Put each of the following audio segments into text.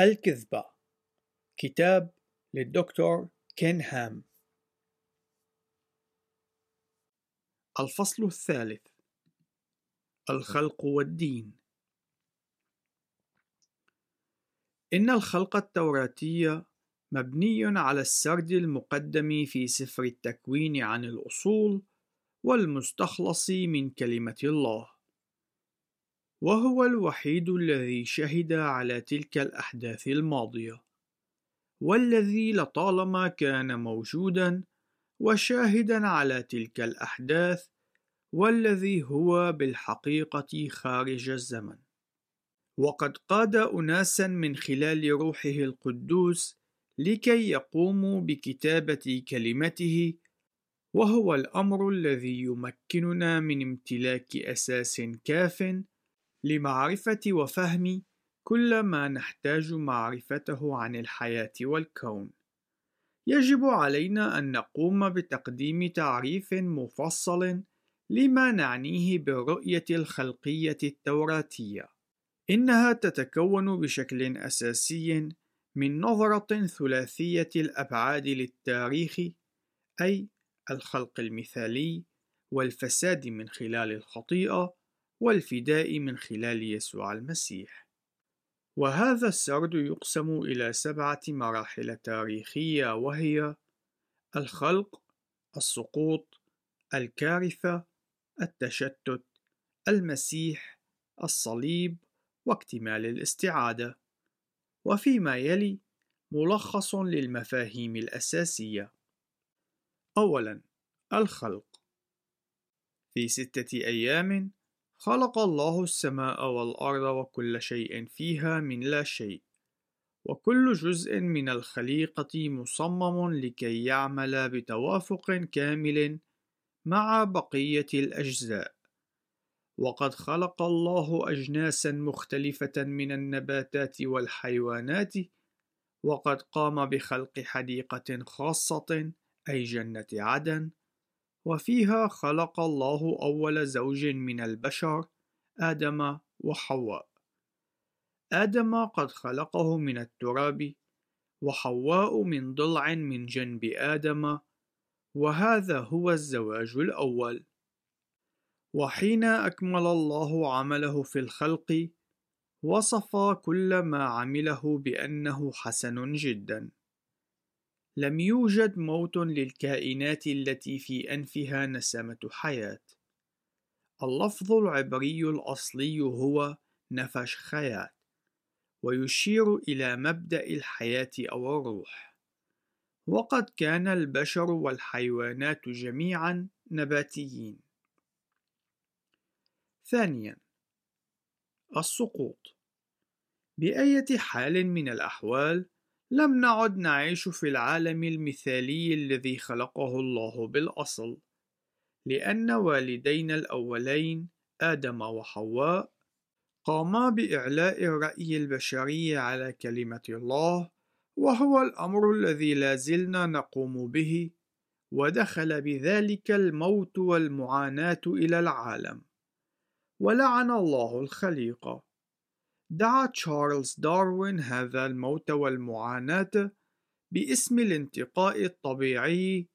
الكذبة. كتاب للدكتور كين هام الفصل الثالث. الخلق والدين. إن الخلق التوراتي مبني على السرد المقدم في سفر التكوين عن الأصول والمستخلص من كلمة الله. وهو الوحيد الذي شهد على تلك الأحداث الماضية والذي لطالما كان موجودا وشاهدا على تلك الأحداث والذي هو بالحقيقة خارج الزمن. وقد قاد أناسا من خلال روحه القدوس لكي يقوموا بكتابة كلمته وهو الأمر الذي يمكننا من امتلاك أساس كاف لمعرفة وفهم كل ما نحتاج معرفته عن الحياة والكون. يجب علينا أن نقوم بتقديم تعريف مفصل لما نعنيه بالرؤية الخلقية التوراتية. إنها تتكون بشكل أساسي من نظرة ثلاثية الأبعاد للتاريخ، أي الخلق المثالي، والفساد من خلال الخطيئة، والفداء من خلال يسوع المسيح. وهذا السرد يقسم إلى سبعة مراحل تاريخية وهي الخلق، السقوط، الكارثة، التشتت، المسيح، الصليب، واكتمال الاستعادة. وفيما يلي ملخص للمفاهيم الأساسية. أولاً: الخلق في ستة أيام خلق الله السماء والأرض وكل شيء فيها من لا شيء وكل جزء من الخليقة مصمم لكي يعمل بتوافق كامل مع بقية الأجزاء. وقد خلق الله أجناسا مختلفة من النباتات والحيوانات وقد قام بخلق حديقة خاصة أي جنة عدن وفيها خلق الله أول زوج من البشر آدم وحواء. آدم قد خلقه من التراب وحواء من ضلع من جنب آدم وهذا هو الزواج الأول. وحين أكمل الله عمله في الخلق وصف كل ما عمله بأنه حسن جدا. لم يوجد موت للكائنات التي في أنفها نسمة حياة. اللفظ العبري الأصلي هو نفش خيات، ويشير إلى مبدأ الحياة أو الروح. وقد كان البشر والحيوانات جميعا نباتيين. ثانيا السقوط بأية حال من الأحوال لم نعد نعيش في العالم المثالي الذي خلقه الله بالأصل، لأن والدينا الأولين آدم وحواء قاما بإعلاء الرأي البشري على كلمة الله، وهو الأمر الذي لا زلنا نقوم به، ودخل بذلك الموت والمعاناة إلى العالم، ولعن الله الخليقة. دعا تشارلز داروين هذا الموت والمعاناة باسم الانتقاء الطبيعي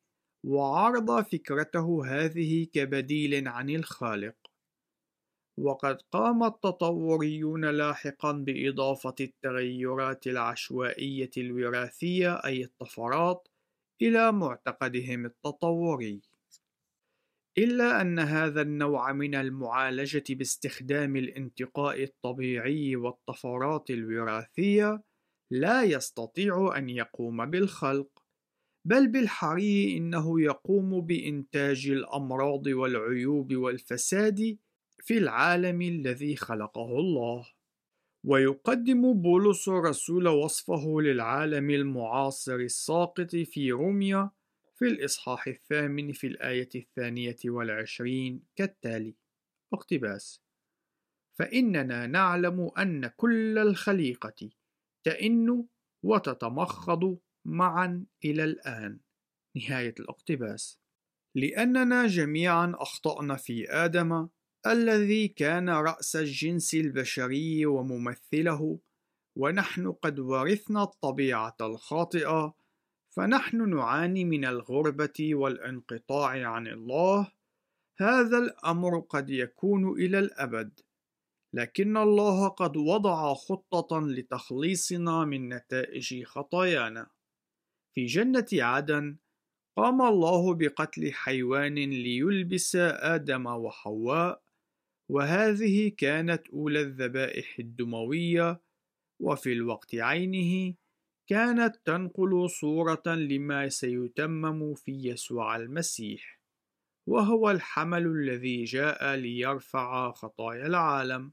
وعرض فكرته هذه كبديل عن الخالق. وقد قام التطوريون لاحقا بإضافة التغيرات العشوائية الوراثية أي الطفرات إلى معتقدهم التطوري. إلا أن هذا النوع من المعالجة باستخدام الانتقاء الطبيعي والطفرات الوراثية لا يستطيع أن يقوم بالخلق، بل بالحري إنه يقوم بإنتاج الأمراض والعيوب والفساد في العالم الذي خلقه الله. ويقدم بولس الرسول وصفه للعالم المعاصر الساقط في روميا في الإصحاح الثامن في الآية الثانية والعشرين كالتالي اقتباس فإننا نعلم أن كل الخليقة تئن وتتمخض معا إلى الآن. نهاية الاقتباس. لأننا جميعا أخطأنا في آدم الذي كان رأس الجنس البشري وممثله ونحن قد ورثنا الطبيعة الخاطئة فنحن نعاني من الغربة والانقطاع عن الله. هذا الأمر قد يكون إلى الأبد. لكن الله قد وضع خطة لتخليصنا من نتائج خطايانا. في جنة عدن قام الله بقتل حيوان ليلبس آدم وحواء وهذه كانت أولى الذبائح الدموية وفي الوقت عينه كانت تنقل صورة لما سيتمم في يسوع المسيح وهو الحمل الذي جاء ليرفع خطايا العالم.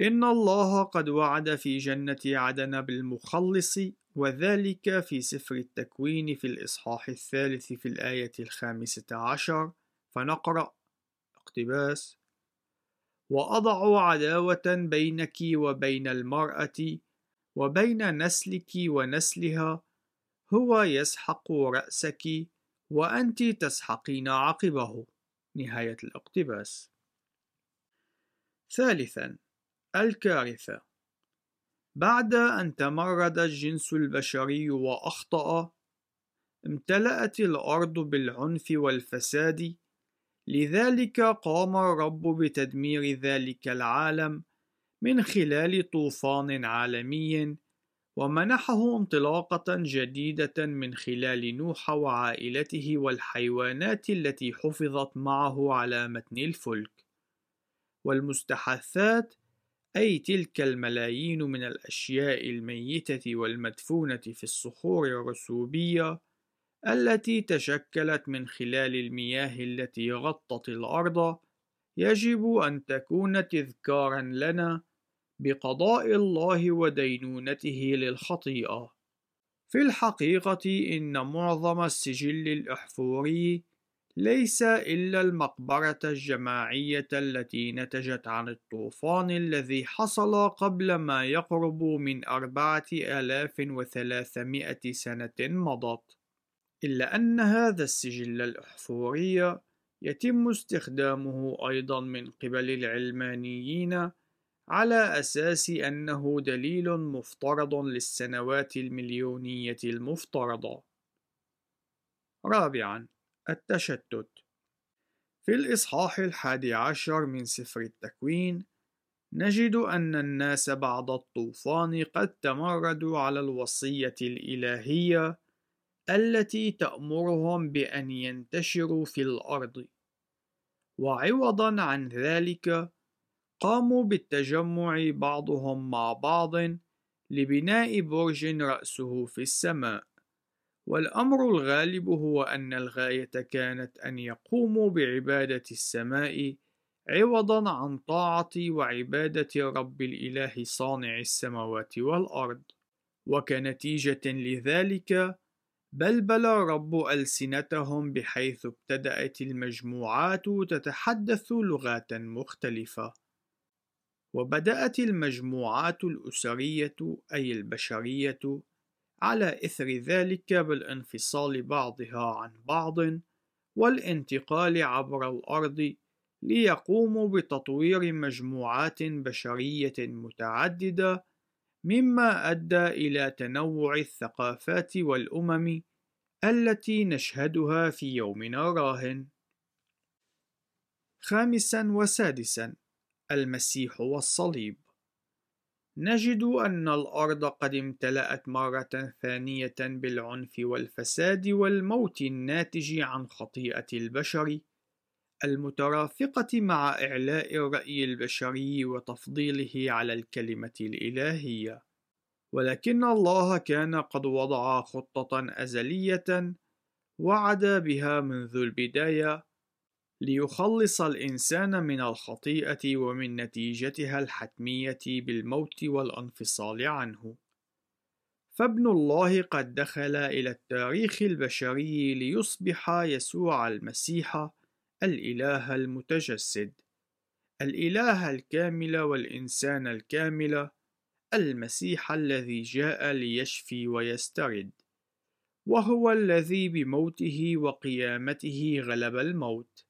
إن الله قد وعد في جنة عدن بالمخلص وذلك في سفر التكوين في الإصحاح الثالث في الآية الخامسة عشر. فنقرأ. اقتباس. وأضع عداوة بينك وبين المرأة وبين نسلك ونسلها هو يسحق رأسك وأنت تسحقين عقبه. نهاية الاقتباس. ثالثا الكارثة. بعد أن تمرد الجنس البشري وأخطأ امتلأت الأرض بالعنف والفساد لذلك قام الرب بتدمير ذلك العالم من خلال طوفان عالمي ومنحه انطلاقة جديدة من خلال نوح وعائلته والحيوانات التي حفظت معه على متن الفلك. والمستحثات أي تلك الملايين من الأشياء الميتة والمدفونة في الصخور الرسوبية التي تشكلت من خلال المياه التي غطت الأرض يجب أن تكون تذكارا لنا بقضاء الله ودينونته للخطيئة. في الحقيقة إن معظم السجل الأحفوري ليس إلا المقبرة الجماعية التي نتجت عن الطوفان الذي حصل قبل ما يقرب من أربعة آلاف وثلاثمائة سنة مضت إلا أن هذا السجل الأحفوري يتم استخدامه أيضا من قبل العلمانيين على أساس أنه دليل مفترض للسنوات المليونية المفترضة. رابعا التشتت في الإصحاح الحادي عشر من سفر التكوين نجد أن الناس بعد الطوفان قد تمردوا على الوصية الإلهية التي تأمرهم بأن ينتشروا في الأرض، وعوضًا عن ذلك قاموا بالتجمع بعضهم مع بعض لبناء برج رأسه في السماء. والأمر الغالب هو أن الغاية كانت أن يقوموا بعبادة السماء عوضا عن طاعة وعبادة رب الإله صانع السماوات والأرض. وكنتيجة لذلك بلبل رب ألسنتهم بحيث ابتدأت المجموعات تتحدث لغات مختلفة. وبدأت المجموعات الأسرية أي البشرية على إثر ذلك بالانفصال بعضها عن بعض والانتقال عبر الأرض ليقوموا بتطوير مجموعات بشرية متعددة مما أدى إلى تنوع الثقافات والأمم التي نشهدها في يومنا الراهن. خامسا وسادسا المسيح والصليب. نجد أن الأرض قد امتلأت مرة ثانية بالعنف والفساد والموت الناتج عن خطيئة البشر. المترافقة مع إعلاء الرأي البشري وتفضيله على الكلمة الإلهية، ولكن الله كان قد وضع خطة أزلية وعد بها منذ البداية. ليخلص الإنسان من الخطيئة ومن نتيجتها الحتمية بالموت والانفصال عنه. فابن الله قد دخل إلى التاريخ البشري ليصبح يسوع المسيح الإله المتجسد، الإله الكامل والإنسان الكامل، المسيح الذي جاء ليشفي ويسترد، وهو الذي بموته وقيامته غلب الموت.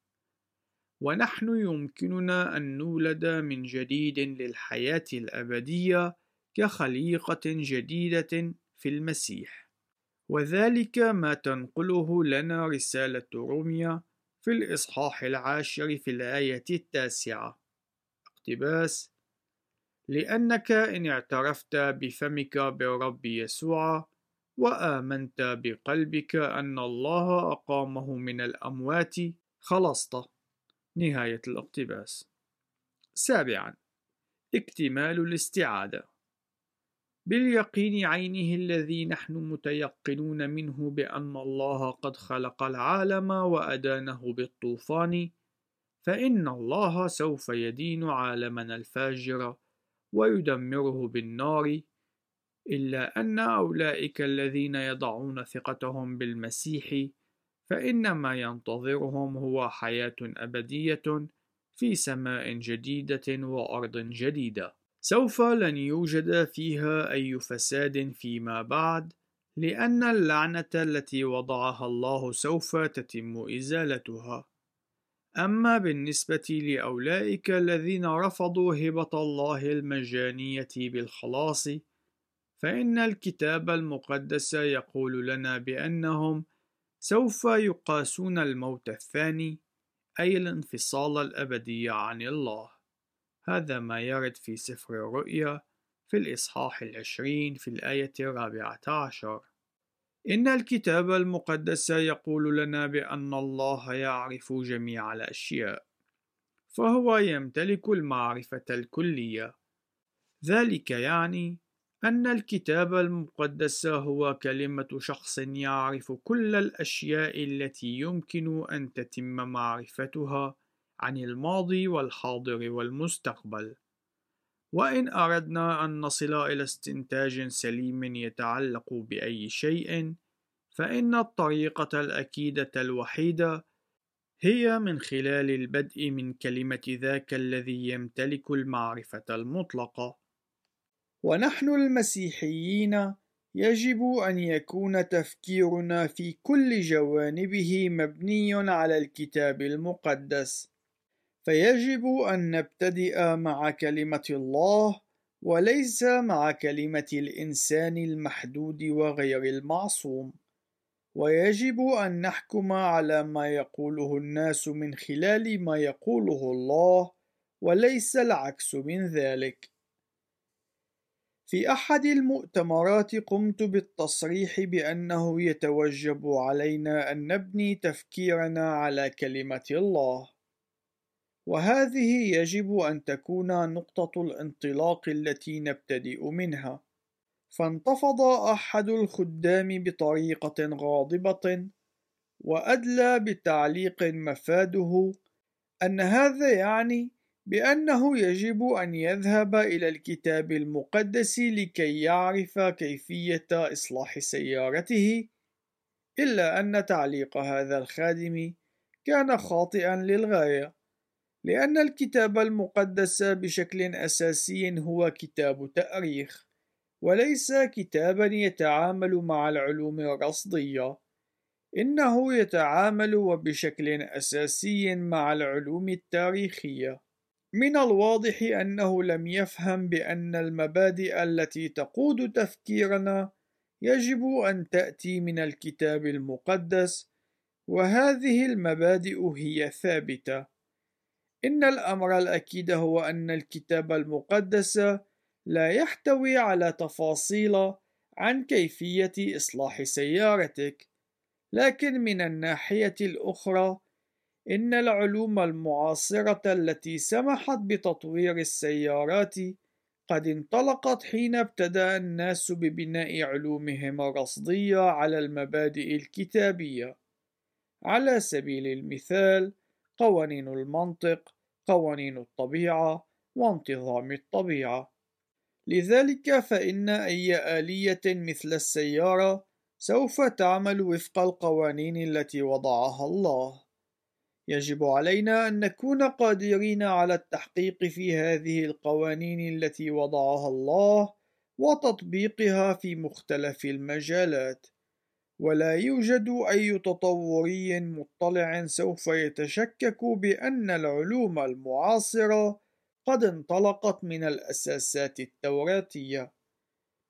ونحن يمكننا أن نولد من جديد للحياة الأبدية كخليقة جديدة في المسيح. وذلك ما تنقله لنا رسالة روميا في الإصحاح العاشر في الآية التاسعة. اقتباس لأنك إن اعترفت بفمك بالرب يسوع وآمنت بقلبك أن الله أقامه من الأموات خلصت. نهاية الاقتباس. سابعا اكتمال الاستعادة. باليقين عينه الذي نحن متيقنون منه بأن الله قد خلق العالم وأدانه بالطوفان فإن الله سوف يدين عالمنا الفاجر ويدمره بالنار إلا أن أولئك الذين يضعون ثقتهم بالمسيح فإن ما ينتظرهم هو حياة أبدية في سماء جديدة وأرض جديدة. سوف لن يوجد فيها أي فساد فيما بعد لأن اللعنة التي وضعها الله سوف تتم إزالتها. أما بالنسبة لأولئك الذين رفضوا هبة الله المجانية بالخلاص فإن الكتاب المقدس يقول لنا بأنهم سوف يقاسون الموت الثاني أي الانفصال الأبدي عن الله. هذا ما يرد في سفر الرؤيا في الإصحاح العشرين في الآية الرابعة عشر. إن الكتاب المقدس يقول لنا بأن الله يعرف جميع الأشياء فهو يمتلك المعرفة الكلية. ذلك يعني أن الكتاب المقدس هو كلمة شخص يعرف كل الأشياء التي يمكن أن تتم معرفتها عن الماضي والحاضر والمستقبل. وإن أردنا أن نصل إلى استنتاج سليم يتعلق بأي شيء فإن الطريقة الأكيدة الوحيدة هي من خلال البدء من كلمة ذاك الذي يمتلك المعرفة المطلقة. ونحن المسيحيين يجب أن يكون تفكيرنا في كل جوانبه مبني على الكتاب المقدس. فيجب أن نبتدئ مع كلمة الله وليس مع كلمة الإنسان المحدود وغير المعصوم. ويجب أن نحكم على ما يقوله الناس من خلال ما يقوله الله وليس العكس من ذلك. في أحد المؤتمرات قمت بالتصريح بأنه يتوجب علينا أن نبني تفكيرنا على كلمة الله. وهذه يجب أن تكون نقطة الانطلاق التي نبتدئ منها. فانتفض أحد الخدام بطريقة غاضبة وأدلى بتعليق مفاده أن هذا يعني بأنه يجب أن يذهب إلى الكتاب المقدس لكي يعرف كيفية إصلاح سيارته إلا أن تعليق هذا الخادم كان خاطئا للغاية لأن الكتاب المقدس بشكل أساسي هو كتاب تأريخ وليس كتابا يتعامل مع العلوم الرصدية. إنه يتعامل وبشكل أساسي مع العلوم التاريخية. من الواضح أنه لم يفهم بأن المبادئ التي تقود تفكيرنا يجب أن تأتي من الكتاب المقدس وهذه المبادئ هي ثابتة. إن الأمر الأكيد هو أن الكتاب المقدس لا يحتوي على تفاصيل عن كيفية إصلاح سيارتك، لكن من الناحية الأخرى، إن العلوم المعاصرة التي سمحت بتطوير السيارات قد انطلقت حين ابتدأ الناس ببناء علومهم الرصدية على المبادئ الكتابية. على سبيل المثال، قوانين المنطق، قوانين الطبيعة، وانتظام الطبيعة. لذلك فإن أي آلية مثل السيارة سوف تعمل وفق القوانين التي وضعها الله. يجب علينا أن نكون قادرين على التحقيق في هذه القوانين التي وضعها الله وتطبيقها في مختلف المجالات. ولا يوجد أي تطوري مطلع سوف يتشكك بأن العلوم المعاصرة قد انطلقت من الأساسات التوراتية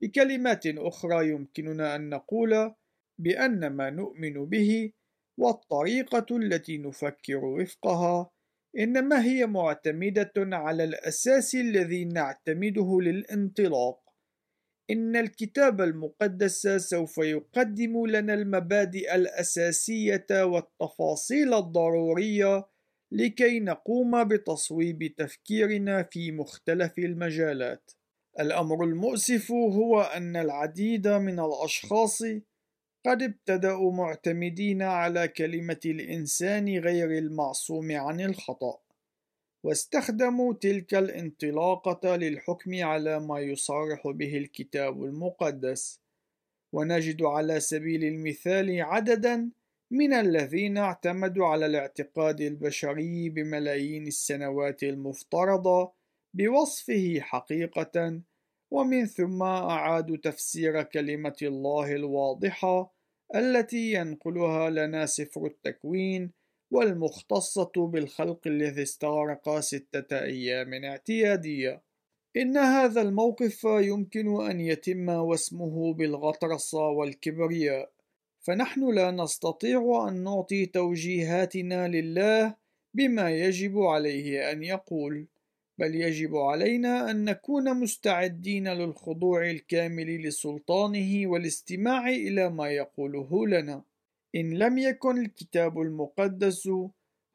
بكلمات أخرى يمكننا أن نقول بأن ما نؤمن به والطريقة التي نفكر وفقها إنما هي معتمدة على الأساس الذي نعتمده للانطلاق إن الكتاب المقدس سوف يقدم لنا المبادئ الأساسية والتفاصيل الضرورية لكي نقوم بتصويب تفكيرنا في مختلف المجالات. الأمر المؤسف هو أن العديد من الأشخاص قد ابتدأوا معتمدين على كلمة الإنسان غير المعصوم عن الخطأ، واستخدموا تلك الانطلاقة للحكم على ما يصرح به الكتاب المقدس، ونجد على سبيل المثال عددًا من الذين اعتمدوا على الاعتقاد البشري بملايين السنوات المفترضة بوصفه حقيقة ومن ثم أعادوا تفسير كلمة الله الواضحة التي ينقلها لنا سفر التكوين والمختصة بالخلق الذي استغرق ستة أيام اعتيادية. إن هذا الموقف يمكن أن يتم واسمه بالغطرسة والكبرياء، فنحن لا نستطيع أن نعطي توجيهاتنا لله بما يجب عليه أن يقول. بل يجب علينا أن نكون مستعدين للخضوع الكامل لسلطانه والاستماع إلى ما يقوله لنا. إن لم يكن الكتاب المقدس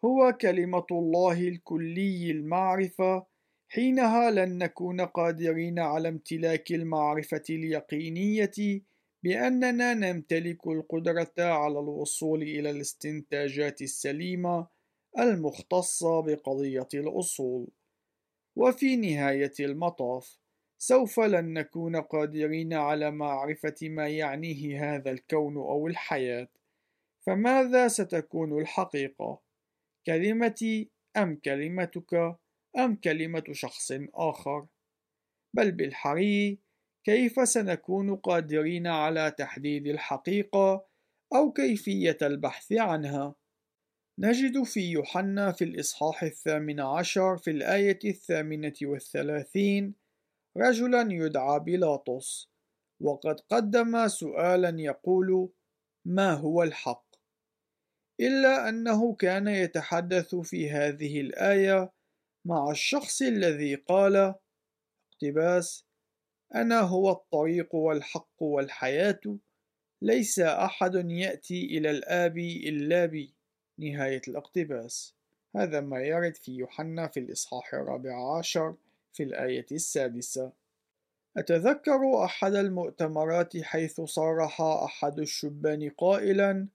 هو كلمة الله الكلي المعرفة، حينها لن نكون قادرين على امتلاك المعرفة اليقينية بأننا نمتلك القدرة على الوصول إلى الاستنتاجات السليمة المختصة بقضية الأصول. وفي نهاية المطاف سوف لن نكون قادرين على معرفة ما يعنيه هذا الكون أو الحياة فماذا ستكون الحقيقة؟ كلمتي أم كلمتك أم كلمة شخص آخر؟ بل بالحري كيف سنكون قادرين على تحديد الحقيقة أو كيفية البحث عنها؟ نجد في يوحنا في الإصحاح الثامن عشر في الآية الثامنة والثلاثين رجلا يدعى بيلاطس وقد قدم سؤالا يقول ما هو الحق؟ إلا أنه كان يتحدث في هذه الآية مع الشخص الذي قال اقتباس أنا هو الطريق والحق والحياة ليس أحد يأتي إلى الآب إلا بي. نهاية الاقتباس. هذا ما يرد في يوحنا في الإصحاح الرابع عشر في الآية السادسة. أتذكر أحد المؤتمرات حيث صرح أحد الشبان قائلا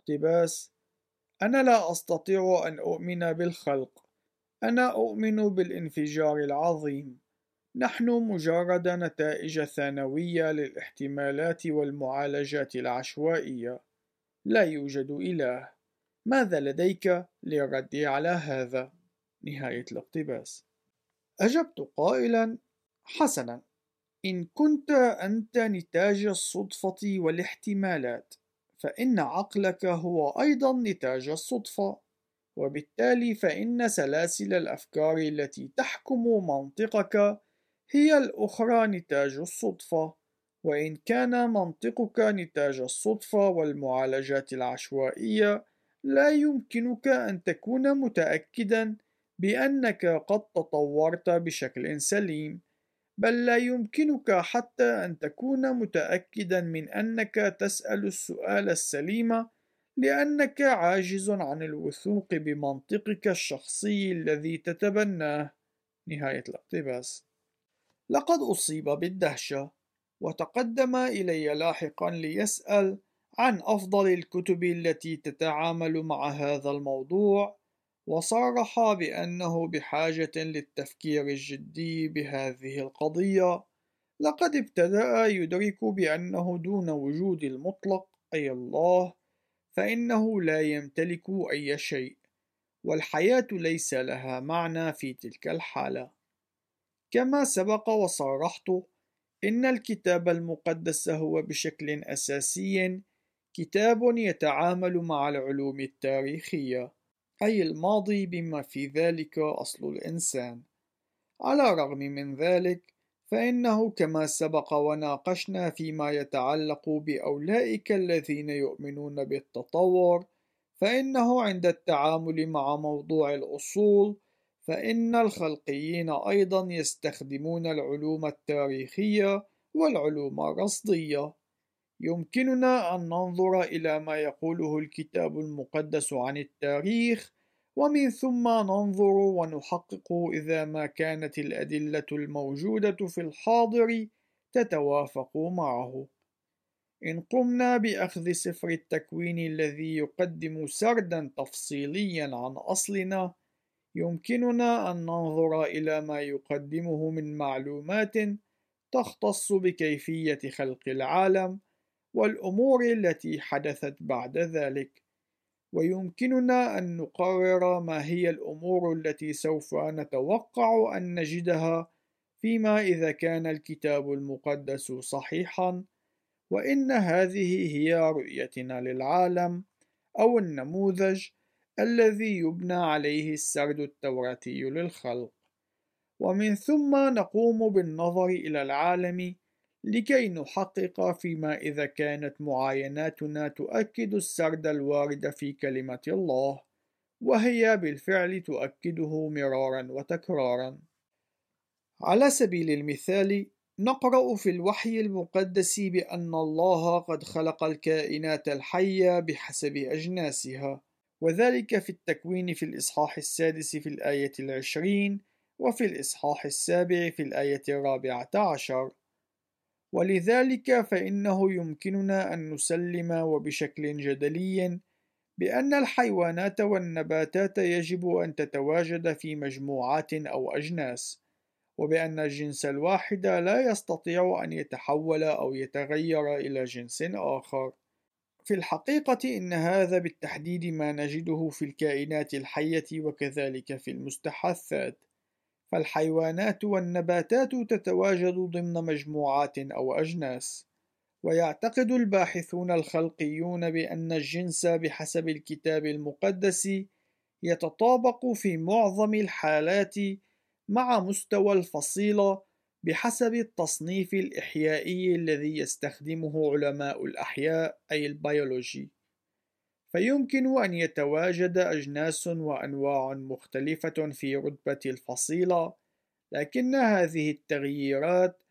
اقتباس. أنا لا أستطيع أن أؤمن بالخلق. أنا أؤمن بالانفجار العظيم. نحن مجرد نتائج ثانوية للاحتمالات والمعالجات العشوائية. لا يوجد إله. ماذا لديك للرد على هذا؟ نهاية الاقتباس أجبت قائلا حسنا إن كنت أنت نتاج الصدفة والاحتمالات فإن عقلك هو أيضا نتاج الصدفة وبالتالي فإن سلاسل الأفكار التي تحكم منطقك هي الأخرى نتاج الصدفة وإن كان منطقك نتاج الصدفة والمعالجات العشوائية لا يمكنك أن تكون متأكدا بأنك قد تطورت بشكل سليم بل لا يمكنك حتى أن تكون متأكدا من أنك تسأل السؤال السليم لأنك عاجز عن الوثوق بمنطقك الشخصي الذي تتبناه. نهاية الاقتباس. لقد أصيب بالدهشة وتقدم إلي لاحقا ليسأل عن أفضل الكتب التي تتعامل مع هذا الموضوع وصرح بأنه بحاجة للتفكير الجدي بهذه القضية. لقد ابتدأ يدرك بأنه دون وجود المطلق أي الله فإنه لا يمتلك أي شيء والحياة ليس لها معنى في تلك الحالة. كما سبق وصرحت إن الكتاب المقدس هو بشكل أساسي كتاب يتعامل مع العلوم التاريخية أي الماضي بما في ذلك أصل الإنسان. على الرغم من ذلك فإنه كما سبق وناقشنا فيما يتعلق بأولئك الذين يؤمنون بالتطور فإنه عند التعامل مع موضوع الأصول فإن الخلقيين أيضا يستخدمون العلوم التاريخية والعلوم الرصدية. يمكننا أن ننظر إلى ما يقوله الكتاب المقدس عن التاريخ ومن ثم ننظر ونحقق إذا ما كانت الأدلة الموجودة في الحاضر تتوافق معه. إن قمنا بأخذ سفر التكوين الذي يقدم سردا تفصيليا عن أصلنا، يمكننا أن ننظر إلى ما يقدمه من معلومات تختص بكيفية خلق العالم والأمور التي حدثت بعد ذلك. ويمكننا أن نقرر ما هي الأمور التي سوف نتوقع أن نجدها فيما إذا كان الكتاب المقدس صحيحا وإن هذه هي رؤيتنا للعالم أو النموذج الذي يبنى عليه السرد التوراتي للخلق ومن ثم نقوم بالنظر إلى العالم لكي نحقق فيما إذا كانت معايناتنا تؤكد السرد الوارد في كلمة الله وهي بالفعل تؤكده مرارا وتكرارا. على سبيل المثال نقرأ في الوحي المقدس بأن الله قد خلق الكائنات الحية بحسب أجناسها وذلك في التكوين في الإصحاح السادس في الآية العشرين وفي الإصحاح السابع في الآية الرابعة عشر. ولذلك فإنه يمكننا أن نسلم وبشكل جدلي بأن الحيوانات والنباتات يجب أن تتواجد في مجموعات أو أجناس، وبأن الجنس الواحد لا يستطيع أن يتحول أو يتغير إلى جنس آخر. في الحقيقة إن هذا بالتحديد ما نجده في الكائنات الحية وكذلك في المستحثات. فالحيوانات والنباتات تتواجد ضمن مجموعات أو أجناس ويعتقد الباحثون الخلقيون بأن الجنس بحسب الكتاب المقدس يتطابق في معظم الحالات مع مستوى الفصيلة بحسب التصنيف الإحيائي الذي يستخدمه علماء الأحياء أي البيولوجي. فيمكن أن يتواجد أجناس وأنواع مختلفة في رتبة الفصيلة، لكن هذه التغييرات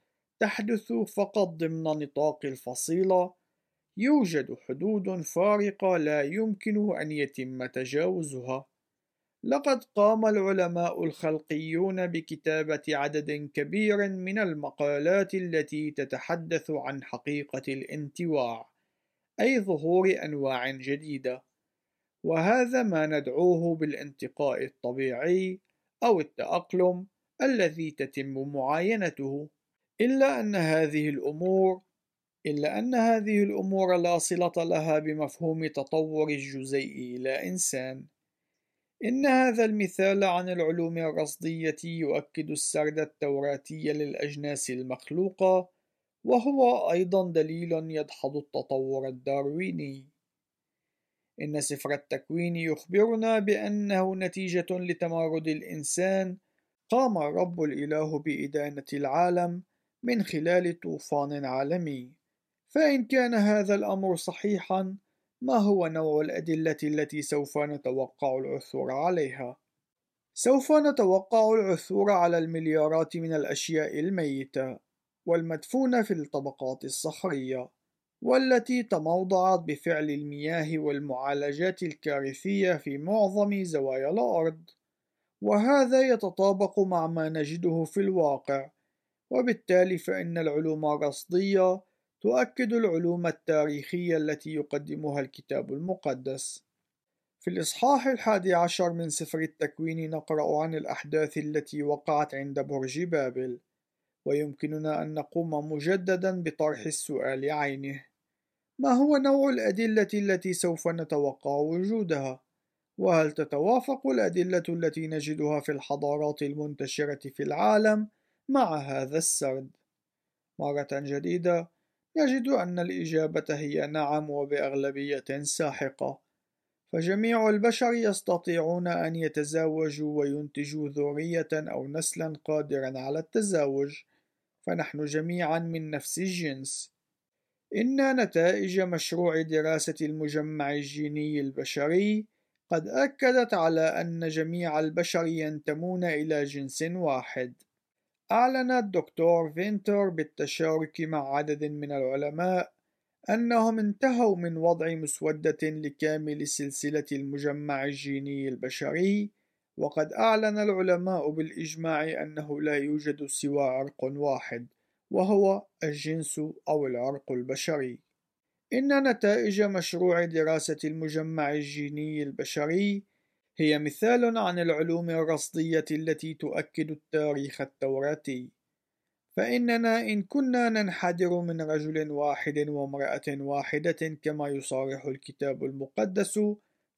تحدث فقط ضمن نطاق الفصيلة. يوجد حدود فارقة لا يمكن أن يتم تجاوزها. لقد قام العلماء الخلقيون بكتابة عدد كبير من المقالات التي تتحدث عن حقيقة الانتواع. أي ظهور أنواع جديدة، وهذا ما ندعوه بالانتقاء الطبيعي أو التأقلم الذي تتم معاينته، إلا أن هذه الأمور إلا أن هذه الأمور لا صلة لها بمفهوم تطور الجزيء إلى إنسان. إن هذا المثال عن العلوم الرصدية يؤكد السرد التوراتي للأجناس المخلوقة وهو أيضا دليل يدحض التطور الدارويني. إن سفر التكوين يخبرنا بأنه نتيجة لتمارد الإنسان قام الرب الإله بإدانة العالم من خلال طوفان عالمي. فإن كان هذا الأمر صحيحا ما هو نوع الأدلة التي سوف نتوقع العثور عليها؟ سوف نتوقع العثور على المليارات من الأشياء الميتة. والمدفونة في الطبقات الصخرية والتي تموضعت بفعل المياه والمعالجات الكارثية في معظم زوايا الأرض. وهذا يتطابق مع ما نجده في الواقع وبالتالي فإن العلوم الرصدية تؤكد العلوم التاريخية التي يقدمها الكتاب المقدس. في الإصحاح الحادي عشر من سفر التكوين نقرأ عن الأحداث التي وقعت عند برج بابل. ويمكننا أن نقوم مجددا بطرح السؤال عينه ما هو نوع الأدلة التي سوف نتوقع وجودها؟ وهل تتوافق الأدلة التي نجدها في الحضارات المنتشرة في العالم مع هذا السرد؟ مرة جديدة نجد أن الإجابة هي نعم وبأغلبية ساحقة فجميع البشر يستطيعون أن يتزاوجوا وينتجوا ذرية أو نسلا قادرا على التزاوج فنحن جميعا من نفس الجنس إن نتائج مشروع دراسة المجمع الجيني البشري قد أكدت على أن جميع البشر ينتمون إلى جنس واحد. أعلن الدكتور فينتر بالتشارك مع عدد من العلماء أنهم انتهوا من وضع مسودة لكامل سلسلة المجمع الجيني البشري، وقد أعلن العلماء بالإجماع أنه لا يوجد سوى عرق واحد، وهو الجنس أو العرق البشري. إن نتائج مشروع دراسة المجمع الجيني البشري هي مثال عن العلوم الرصدية التي تؤكد التاريخ التوراتي، فإننا إن كنا ننحدر من رجل واحد وامرأة واحدة كما يصارح الكتاب المقدس،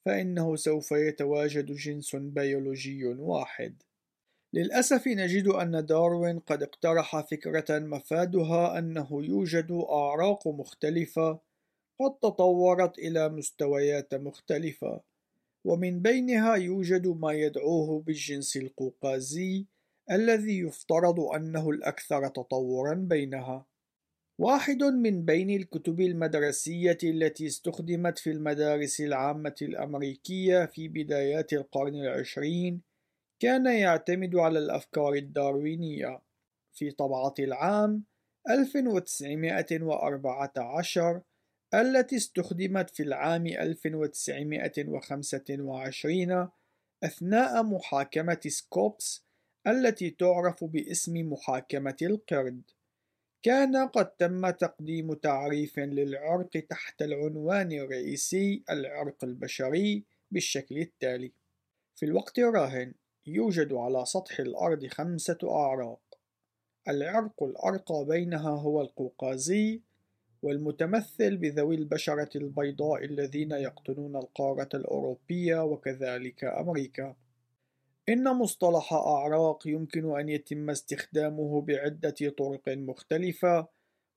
فإنه سوف يتواجد جنس بيولوجي واحد. للأسف نجد أن داروين قد اقترح فكرة مفادها أنه يوجد أعراق مختلفة قد تطورت إلى مستويات مختلفة، ومن بينها يوجد ما يدعوه بالجنس القوقازي الذي يفترض أنه الأكثر تطورًا بينها. واحد من بين الكتب المدرسية التي استخدمت في المدارس العامة الأمريكية في بدايات القرن العشرين كان يعتمد على الأفكار الداروينية. في طبعة العام 1914 التي استخدمت في العام 1925 أثناء محاكمة سكوبس التي تعرف باسم محاكمة القرد. كان قد تم تقديم تعريف للعرق تحت العنوان الرئيسي العرق البشري بالشكل التالي: في الوقت الراهن يوجد على سطح الأرض خمسة أعراق، العرق الأرقى بينها هو القوقازي، والمتمثل بذوي البشرة البيضاء الذين يقطنون القارة الأوروبية وكذلك أمريكا. إن مصطلح أعراق يمكن أن يتم استخدامه بعدة طرق مختلفة،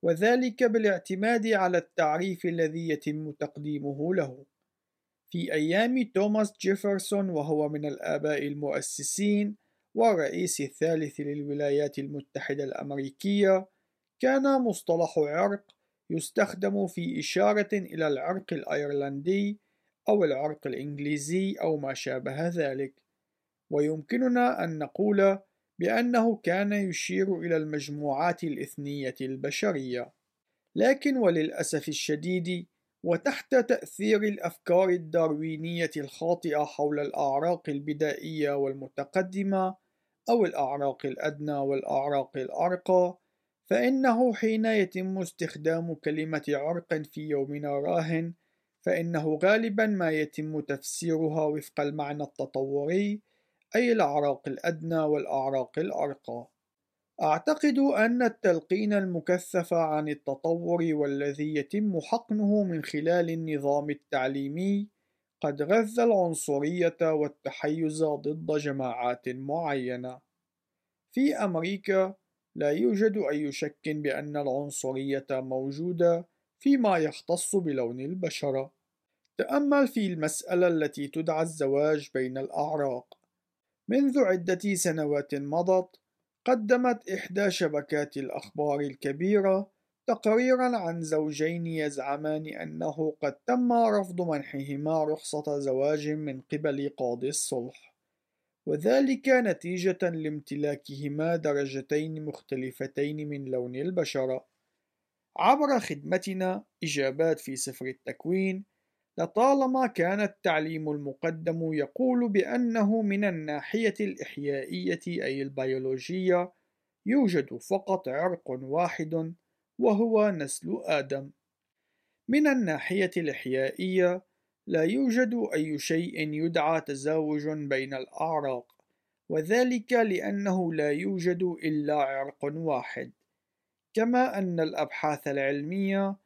وذلك بالاعتماد على التعريف الذي يتم تقديمه له. في أيام توماس جيفرسون وهو من الآباء المؤسسين والرئيس الثالث للولايات المتحدة الأمريكية، كان مصطلح عرق يستخدم في إشارة إلى العرق الأيرلندي أو العرق الإنجليزي أو ما شابه ذلك، ويمكننا أن نقول بأنه كان يشير إلى المجموعات الإثنية البشرية، لكن وللأسف الشديد وتحت تأثير الأفكار الداروينية الخاطئة حول الأعراق البدائية والمتقدمة أو الأعراق الأدنى والأعراق الأرقى، فإنه حين يتم استخدام كلمة عرق في يومنا راهن فإنه غالبا ما يتم تفسيرها وفق المعنى التطوري أي الأعراق الأدنى والأعراق الأرقى أعتقد أن التلقين المكثف عن التطور والذي يتم حقنه من خلال النظام التعليمي قد غذى العنصرية والتحيز ضد جماعات معينة. في أمريكا لا يوجد أي شك بأن العنصرية موجودة فيما يختص بلون البشرة. تأمل في المسألة التي تدعى الزواج بين الأعراق. منذ عدة سنوات مضت، قدمت إحدى شبكات الأخبار الكبيرة تقريرا عن زوجين يزعمان أنه قد تم رفض منحهما رخصة زواج من قبل قاضي الصلح. وذلك نتيجة لامتلاكهما درجتين مختلفتين من لون البشرة. عبر خدمتنا إجابات في سفر التكوين لطالما كان التعليم المقدم يقول بأنه من الناحية الإحيائية أي البيولوجية يوجد فقط عرق واحد وهو نسل آدم. من الناحية الإحيائية لا يوجد أي شيء يدعى تزاوج بين الأعراق، وذلك لأنه لا يوجد إلا عرق واحد، كما أن الأبحاث العلمية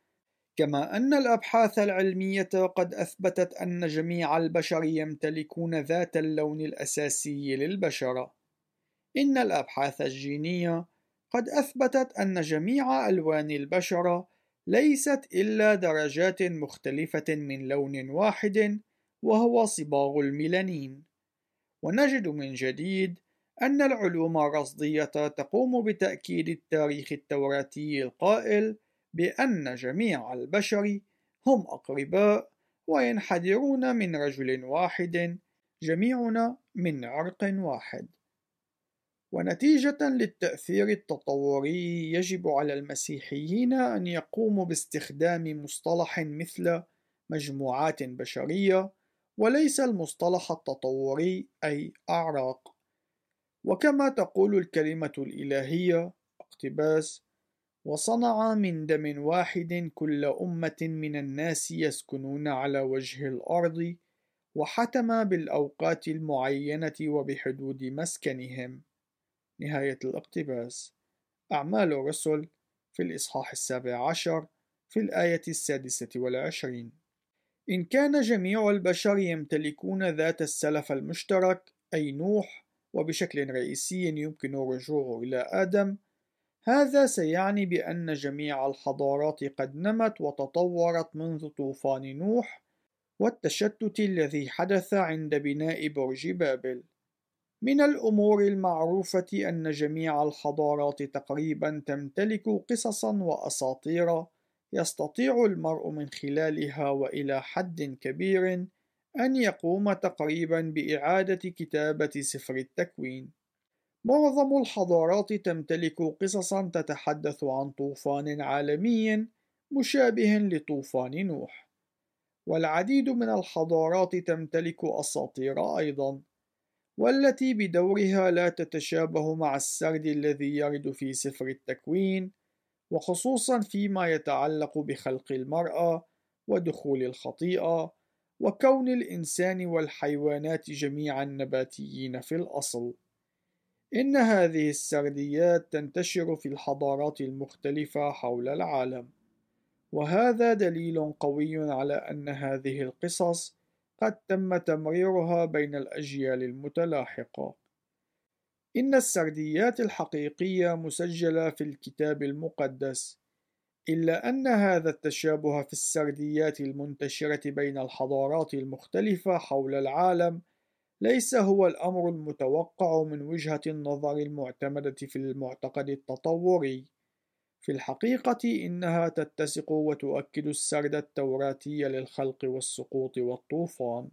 كما أن الأبحاث العلمية قد أثبتت أن جميع البشر يمتلكون ذات اللون الأساسي للبشرة. إن الأبحاث الجينية قد أثبتت أن جميع ألوان البشرة ليست إلا درجات مختلفة من لون واحد وهو صباغ الميلانين ونجد من جديد أن العلوم الرصدية تقوم بتأكيد التاريخ التوراتي القائل بأن جميع البشر هم أقرباء وينحدرون من رجل واحد جميعنا من عرق واحد. ونتيجة للتأثير التطوري يجب على المسيحيين أن يقوموا باستخدام مصطلح مثل مجموعات بشرية وليس المصطلح التطوري أي أعراق. وكما تقول الكلمة الإلهية اقتباس وصنع من دم واحد كل أمة من الناس يسكنون على وجه الأرض وحتم بالأوقات المعينة وبحدود مسكنهم. نهاية الاقتباس. أعمال الرسل في الإصحاح السابع عشر في الآية السادسة والعشرين. إن كان جميع البشر يمتلكون ذات السلف المشترك أي نوح وبشكل رئيسي يمكن الرجوع إلى آدم هذا سيعني بأن جميع الحضارات قد نمت وتطورت منذ طوفان نوح والتشتت الذي حدث عند بناء برج بابل من الأمور المعروفة أن جميع الحضارات تقريبا تمتلك قصصا وأساطير يستطيع المرء من خلالها وإلى حد كبير أن يقوم تقريبا بإعادة كتابة سفر التكوين. معظم الحضارات تمتلك قصصا تتحدث عن طوفان عالمي مشابه لطوفان نوح، والعديد من الحضارات تمتلك أساطير أيضا، والتي بدورها لا تتشابه مع السرد الذي يرد في سفر التكوين، وخصوصا فيما يتعلق بخلق المرأة ودخول الخطيئة وكون الإنسان والحيوانات جميعا نباتيين في الأصل. إن هذه السرديات تنتشر في الحضارات المختلفة حول العالم، وهذا دليل قوي على أن هذه القصص قد تم تمريرها بين الأجيال المتلاحقة. إن السرديات الحقيقية مسجلة في الكتاب المقدس، إلا أن هذا التشابه في السرديات المنتشرة بين الحضارات المختلفة حول العالم ليس هو الأمر المتوقع من وجهة النظر المعتمدة في المعتقد التطوري. في الحقيقة إنها تتسق وتؤكد السرد التوراتي للخلق والسقوط والطوفان.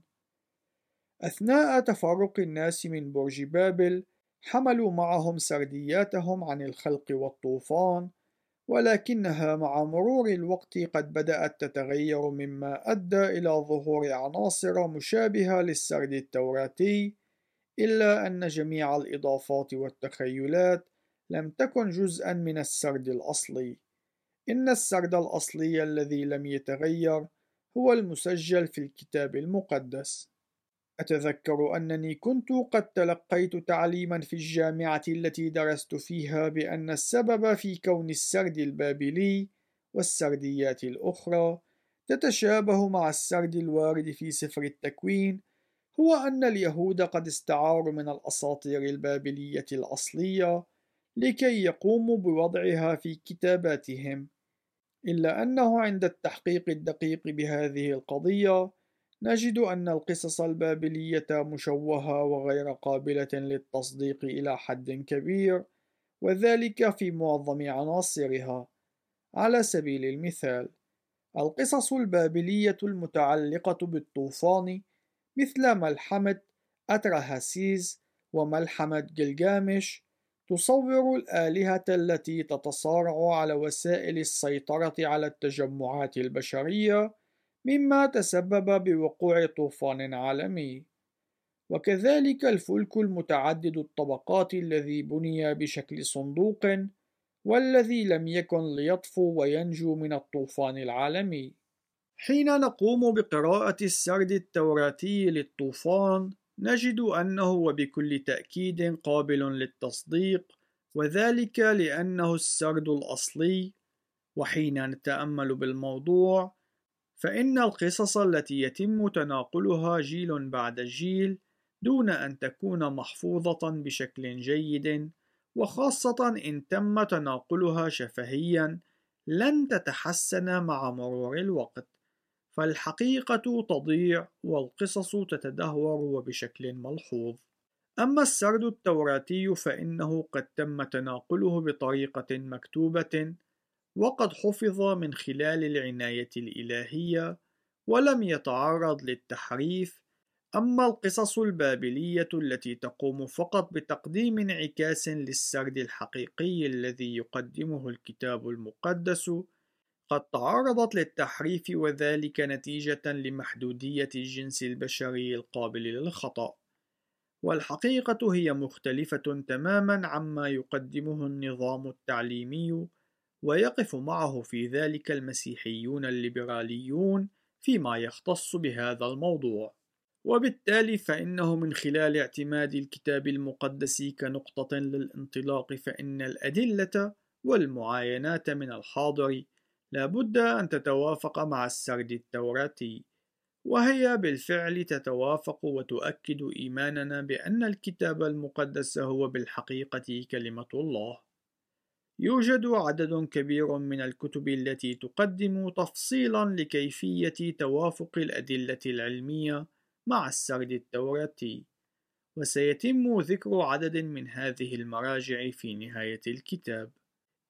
أثناء تفرق الناس من برج بابل، حملوا معهم سردياتهم عن الخلق والطوفان ولكنها مع مرور الوقت قد بدأت تتغير مما أدى إلى ظهور عناصر مشابهة للسرد التوراتي إلا أن جميع الإضافات والتخيلات لم تكن جزءا من السرد الأصلي. إن السرد الأصلي الذي لم يتغير هو المسجل في الكتاب المقدس. أتذكر أنني كنت قد تلقيت تعليما في الجامعة التي درست فيها بأن السبب في كون السرد البابلي والسرديات الأخرى تتشابه مع السرد الوارد في سفر التكوين هو أن اليهود قد استعاروا من الأساطير البابلية الأصلية لكي يقوموا بوضعها في كتاباتهم إلا أنه عند التحقيق الدقيق بهذه القضية نجد أن القصص البابلية مشوهة وغير قابلة للتصديق إلى حد كبير، وذلك في معظم عناصرها. على سبيل المثال، القصص البابلية المتعلقة بالطوفان مثل ملحمة أترهاسيز وملحمة جلجامش تصور الآلهة التي تتصارع على وسائل السيطرة على التجمعات البشرية مما تسبب بوقوع طوفان عالمي. وكذلك الفلك المتعدد الطبقات الذي بني بشكل صندوق والذي لم يكن ليطفو وينجو من الطوفان العالمي. حين نقوم بقراءة السرد التوراتي للطوفان نجد أنه وبكل تأكيد قابل للتصديق وذلك لأنه السرد الأصلي. وحين نتأمل بالموضوع فإن القصص التي يتم تناقلها جيل بعد جيل دون أن تكون محفوظة بشكل جيد وخاصة إن تم تناقلها شفهيا لن تتحسن مع مرور الوقت. فالحقيقة تضيع والقصص تتدهور وبشكل ملحوظ. أما السرد التوراتي فإنه قد تم تناقله بطريقة مكتوبة وقد حفظ من خلال العناية الإلهية ولم يتعرض للتحريف أما القصص البابلية التي تقوم فقط بتقديم انعكاس للسرد الحقيقي الذي يقدمه الكتاب المقدس قد تعرضت للتحريف وذلك نتيجة لمحدودية الجنس البشري القابل للخطأ. والحقيقة هي مختلفة تماما عما يقدمه النظام التعليمي ويقف معه في ذلك المسيحيون الليبراليون فيما يختص بهذا الموضوع. وبالتالي فإنه من خلال اعتماد الكتاب المقدس كنقطة للانطلاق فإن الأدلة والمعاينات من الحاضر لا بد أن تتوافق مع السرد التوراتي وهي بالفعل تتوافق وتؤكد إيماننا بأن الكتاب المقدس هو بالحقيقة كلمة الله. يوجد عدد كبير من الكتب التي تقدم تفصيلا لكيفية توافق الأدلة العلمية مع السرد التوراتي وسيتم ذكر عدد من هذه المراجع في نهاية الكتاب.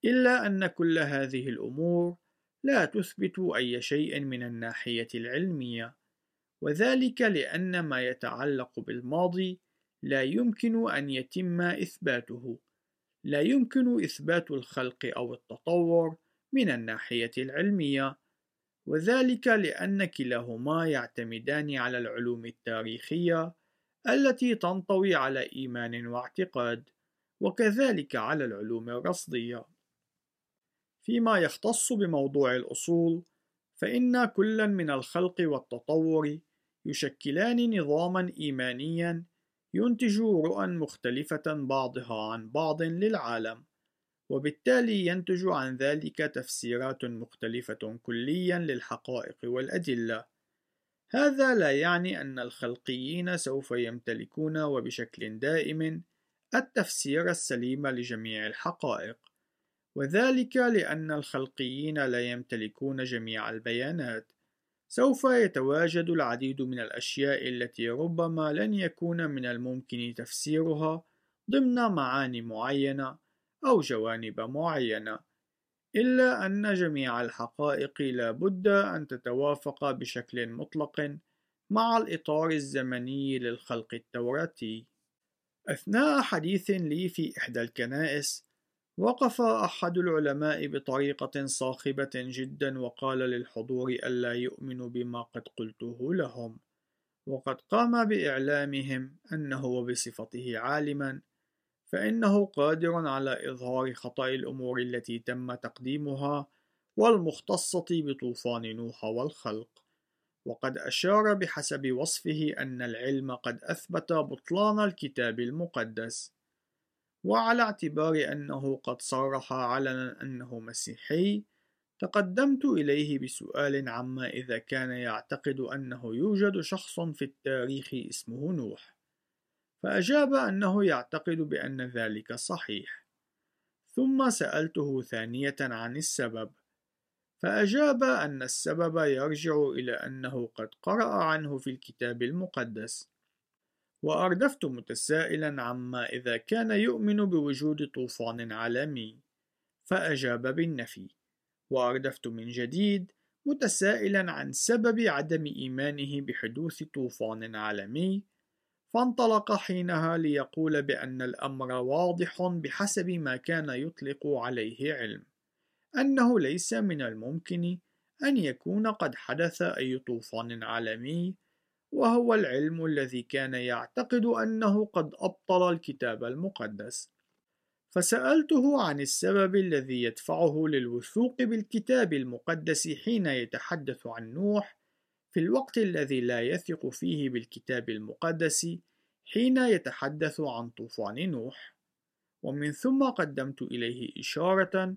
إلا أن كل هذه الأمور لا تثبت أي شيء من الناحية العلمية وذلك لأن ما يتعلق بالماضي لا يمكن أن يتم إثباته. لا يمكن إثبات الخلق أو التطور من الناحية العلمية وذلك لأن كلاهما يعتمدان على العلوم التاريخية التي تنطوي على إيمان واعتقاد وكذلك على العلوم الرصدية. فيما يختص بموضوع الأصول فإن كلا من الخلق والتطور يشكلان نظاما إيمانيا ينتج رؤى مختلفة بعضها عن بعض للعالم وبالتالي ينتج عن ذلك تفسيرات مختلفة كليا للحقائق والأدلة. هذا لا يعني أن الخلقيين سوف يمتلكون وبشكل دائم التفسير السليم لجميع الحقائق وذلك لأن الخلقيين لا يمتلكون جميع البيانات. سوف يتواجد العديد من الأشياء التي ربما لن يكون من الممكن تفسيرها ضمن معاني معينة أو جوانب معينة إلا أن جميع الحقائق لا بد أن تتوافق بشكل مطلق مع الإطار الزمني للخلق التوراتي. أثناء حديث لي في إحدى الكنائس وقف أحد العلماء بطريقة صاخبة جدا وقال للحضور ألا يؤمنوا بما قد قلته لهم. وقد قام بإعلامهم أنه وبصفته عالما فإنه قادر على إظهار خطأ الأمور التي تم تقديمها والمختصة بطوفان نوح والخلق. وقد أشار بحسب وصفه أن العلم قد أثبت بطلان الكتاب المقدس. وعلى اعتبار أنه قد صرح علنا أنه مسيحي تقدمت إليه بسؤال عما إذا كان يعتقد أنه يوجد شخص في التاريخ اسمه نوح. فأجاب أنه يعتقد بأن ذلك صحيح. ثم سألته ثانية عن السبب. فأجاب أن السبب يرجع إلى أنه قد قرأ عنه في الكتاب المقدس. وأردفت متسائلا عما إذا كان يؤمن بوجود طوفان عالمي. فأجاب بالنفي. وأردفت من جديد متسائلا عن سبب عدم إيمانه بحدوث طوفان عالمي. فانطلق حينها ليقول بأن الأمر واضح بحسب ما كان يطلق عليه علم أنه ليس من الممكن أن يكون قد حدث أي طوفان عالمي. وهو العلم الذي كان يعتقد أنه قد أبطل الكتاب المقدس. فسألته عن السبب الذي يدفعه للوثوق بالكتاب المقدس حين يتحدث عن نوح في الوقت الذي لا يثق فيه بالكتاب المقدس حين يتحدث عن طوفان نوح. ومن ثم قدمت إليه إشارة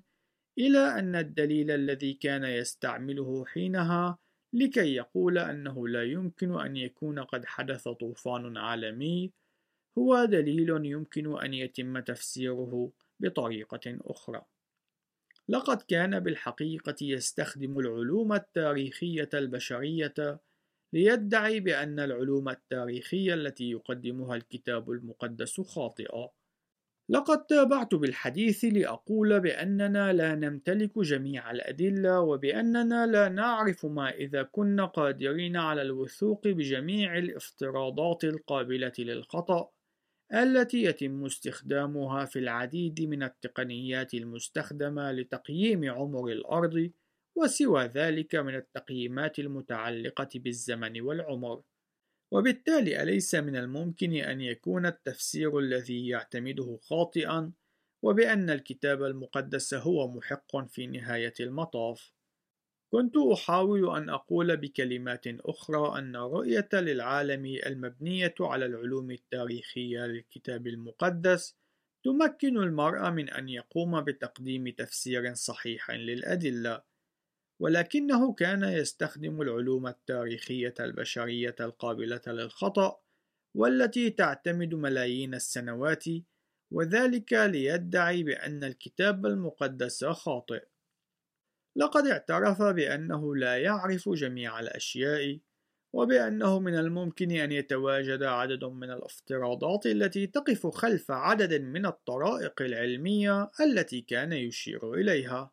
إلى أن الدليل الذي كان يستعمله حينها لكي يقول أنه لا يمكن أن يكون قد حدث طوفان عالمي هو دليل يمكن أن يتم تفسيره بطريقة أخرى. لقد كان بالحقيقة يستخدم العلوم التاريخية البشرية ليدعي بأن العلوم التاريخية التي يقدمها الكتاب المقدس خاطئة لقد تابعت بالحديث لأقول بأننا لا نمتلك جميع الأدلة وبأننا لا نعرف ما إذا كنا قادرين على الوثوق بجميع الافتراضات القابلة للخطأ التي يتم استخدامها في العديد من التقنيات المستخدمة لتقييم عمر الأرض وسوى ذلك من التقييمات المتعلقة بالزمن والعمر. وبالتالي أليس من الممكن أن يكون التفسير الذي يعتمده خاطئا وبأن الكتاب المقدس هو محق في نهاية المطاف؟ كنت أحاول أن أقول بكلمات أخرى أن الرؤية للعالم المبنية على العلوم التاريخية للكتاب المقدس تمكن المرء من أن يقوم بتقديم تفسير صحيح للأدلة. ولكنه كان يستخدم العلوم التاريخية البشرية القابلة للخطأ والتي تعتمد ملايين السنوات وذلك ليدعي بأن الكتاب المقدس خاطئ. لقد اعترف بأنه لا يعرف جميع الأشياء وبأنه من الممكن أن يتواجد عدد من الافتراضات التي تقف خلف عدد من الطرائق العلمية التي كان يشير إليها.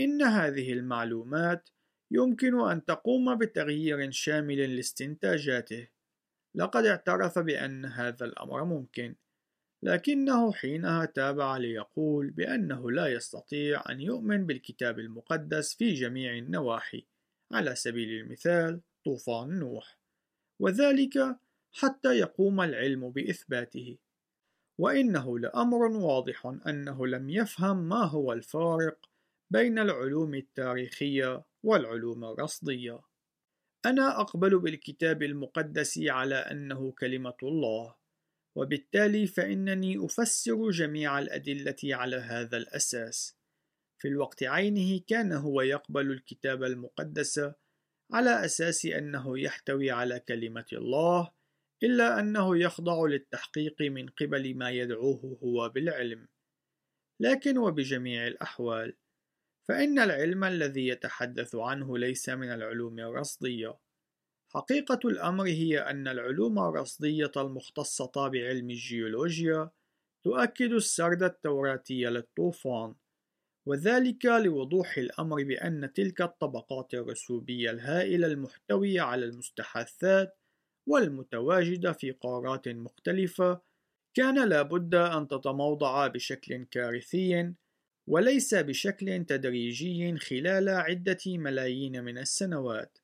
إن هذه المعلومات يمكن أن تقوم بتغيير شامل لاستنتاجاته. لقد اعترف بأن هذا الأمر ممكن، لكنه حينها تابع ليقول بأنه لا يستطيع أن يؤمن بالكتاب المقدس في جميع النواحي، على سبيل المثال طوفان نوح، وذلك حتى يقوم العلم بإثباته. وإنه لأمر واضح أنه لم يفهم ما هو الفارق بين العلوم التاريخية والعلوم الرصدية. أنا أقبل بالكتاب المقدس على أنه كلمة الله، وبالتالي فإنني أفسر جميع الأدلة على هذا الأساس. في الوقت عينه كان هو يقبل الكتاب المقدس على أساس أنه يحتوي على كلمة الله، إلا أنه يخضع للتحقيق من قبل ما يدعوه هو بالعلم. لكن وبجميع الأحوال، فإن العلم الذي يتحدث عنه ليس من العلوم الرصدية. حقيقة الأمر هي أن العلوم الرصدية المختصة بعلم الجيولوجيا تؤكد السرد التوراتي للطوفان، وذلك لوضوح الأمر بأن تلك الطبقات الرسوبية الهائلة المحتوية على المستحاثات والمتواجدة في قارات مختلفة كان لابد أن تتموضع بشكل كارثي وليس بشكل تدريجي خلال عدة ملايين من السنوات.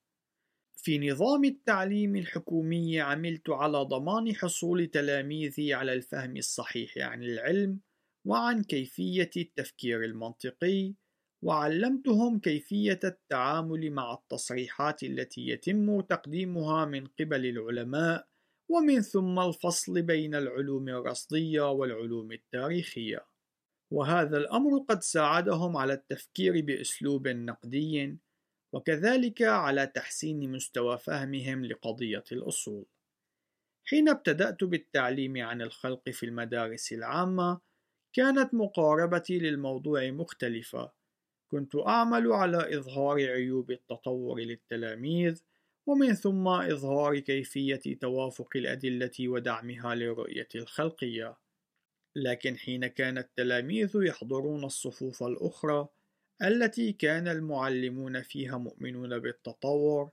في نظام التعليم الحكومي عملت على ضمان حصول تلاميذي على الفهم الصحيح عن العلم وعن كيفية التفكير المنطقي، وعلمتهم كيفية التعامل مع التصريحات التي يتم تقديمها من قبل العلماء، ومن ثم الفصل بين العلوم الرصدية والعلوم التاريخية. وهذا الأمر قد ساعدهم على التفكير بأسلوب نقدي وكذلك على تحسين مستوى فهمهم لقضية الأصول. حين ابتدأت بالتعليم عن الخلق في المدارس العامة، كانت مقاربتي للموضوع مختلفة. كنت أعمل على إظهار عيوب التطور للتلاميذ، ومن ثم إظهار كيفية توافق الأدلة ودعمها للرؤية الخلقية. لكن حين كان التلاميذ يحضرون الصفوف الأخرى التي كان المعلمون فيها مؤمنون بالتطور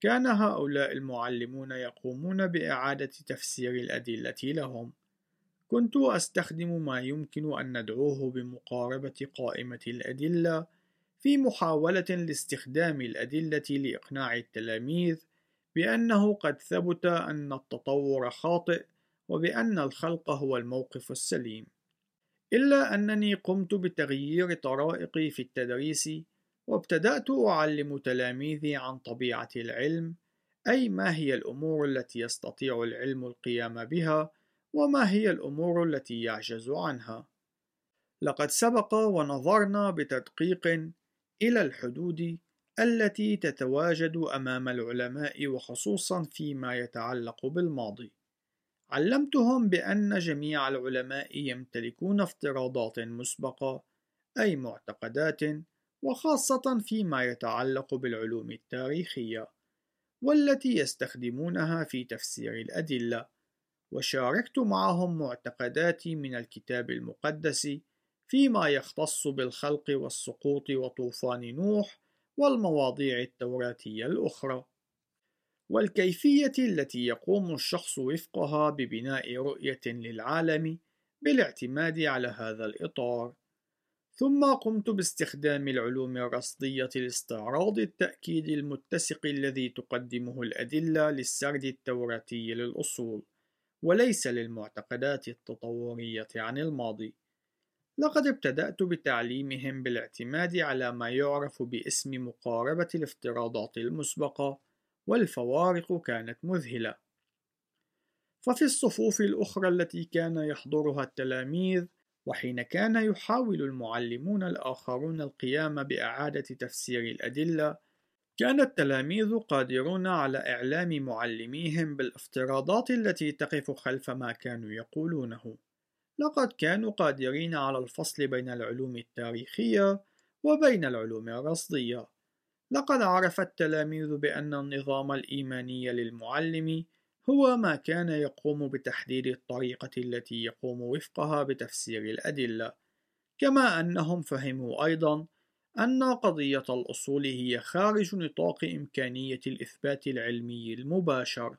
كان هؤلاء المعلمون يقومون بإعادة تفسير الأدلة لهم. كنت أستخدم ما يمكن أن ندعوه بمقاربة قائمة الأدلة في محاولة لاستخدام الأدلة لإقناع التلاميذ بأنه قد ثبت أن التطور خاطئ وبأن الخلق هو الموقف السليم. إلا أنني قمت بتغيير طرائقي في التدريس وابتدأت أعلم تلاميذي عن طبيعة العلم أي ما هي الأمور التي يستطيع العلم القيام بها وما هي الأمور التي يعجز عنها. لقد سبق ونظرنا بتدقيق إلى الحدود التي تتواجد أمام العلماء وخصوصا فيما يتعلق بالماضي. علمتهم بأن جميع العلماء يمتلكون افتراضات مسبقة أي معتقدات وخاصة فيما يتعلق بالعلوم التاريخية والتي يستخدمونها في تفسير الأدلة. وشاركت معهم معتقداتي من الكتاب المقدس فيما يختص بالخلق والسقوط وطوفان نوح والمواضيع التوراتية الأخرى. والكيفية التي يقوم الشخص وفقها ببناء رؤية للعالم بالاعتماد على هذا الإطار. ثم قمت باستخدام العلوم الرصدية لاستعراض التأكيد المتسق الذي تقدمه الأدلة للسرد التوراتي للأصول وليس للمعتقدات التطورية عن الماضي. لقد ابتدأت بتعليمهم بالاعتماد على ما يعرف باسم مقاربة الافتراضات المسبقة والفوارق كانت مذهلة. ففي الصفوف الأخرى التي كان يحضرها التلاميذ وحين كان يحاول المعلمون الآخرون القيام بإعادة تفسير الأدلة كان التلاميذ قادرون على إعلام معلميهم بالافتراضات التي تقف خلف ما كانوا يقولونه. لقد كانوا قادرين على الفصل بين العلوم التاريخية وبين العلوم الرصدية. لقد عرف التلاميذ بأن النظام الإيماني للمعلم هو ما كان يقوم بتحديد الطريقة التي يقوم وفقها بتفسير الأدلة كما أنهم فهموا أيضا أن قضية الأصول هي خارج نطاق إمكانية الإثبات العلمي المباشر.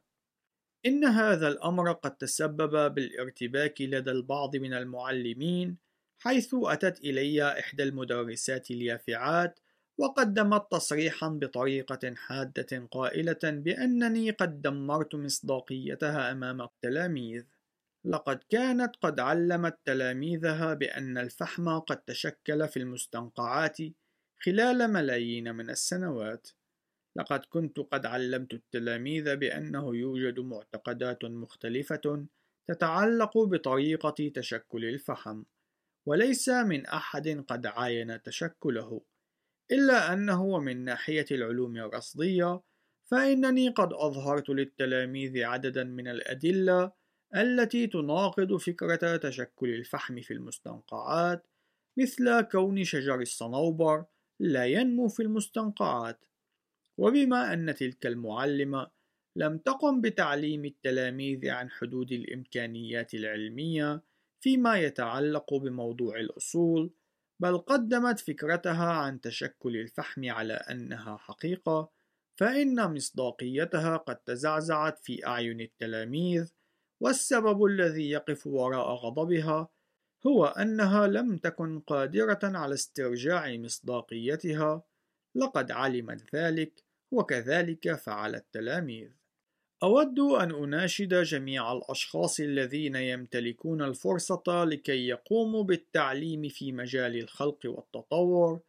إن هذا الأمر قد تسبب بالارتباك لدى البعض من المعلمين، حيث أتت إلي إحدى المدرسات اليافعات وقدمت تصريحا بطريقة حادة قائلة بأنني قد دمرت مصداقيتها أمام التلاميذ. لقد كانت قد علمت تلاميذها بأن الفحم قد تشكل في المستنقعات خلال ملايين من السنوات لقد كنت قد علمت التلاميذ بأنه يوجد معتقدات مختلفة تتعلق بطريقة تشكل الفحم وليس من أحد قد عاين تشكله إلا أنه من ناحية العلوم الرصدية فإنني قد أظهرت للتلاميذ عددا من الأدلة التي تناقض فكرة تشكل الفحم في المستنقعات مثل كون شجر الصنوبر لا ينمو في المستنقعات. وبما أن تلك المعلمة لم تقم بتعليم التلاميذ عن حدود الإمكانيات العلمية فيما يتعلق بموضوع الأصول بل قدمت فكرتها عن تشكل الفحم على أنها حقيقة فإن مصداقيتها قد تزعزعت في أعين التلاميذ والسبب الذي يقف وراء غضبها هو أنها لم تكن قادرة على استرجاع مصداقيتها لقد علمت ذلك وكذلك فعل التلاميذ. أود أن أناشد جميع الأشخاص الذين يمتلكون الفرصة لكي يقوموا بالتعليم في مجال الخلق والتطور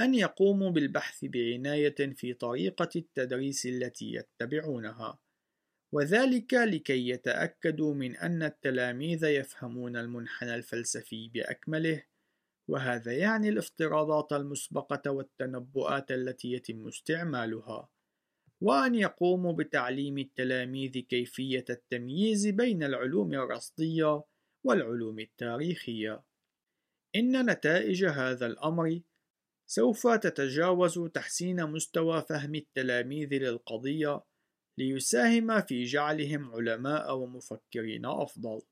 أن يقوموا بالبحث بعناية في طريقة التدريس التي يتبعونها وذلك لكي يتأكدوا من أن التلاميذ يفهمون المنحنى الفلسفي بأكمله وهذا يعني الافتراضات المسبقة والتنبؤات التي يتم استعمالها. وأن يقوموا بتعليم التلاميذ كيفية التمييز بين العلوم الرصدية والعلوم التاريخية إن نتائج هذا الأمر سوف تتجاوز تحسين مستوى فهم التلاميذ للقضية ليساهم في جعلهم علماء ومفكرين أفضل.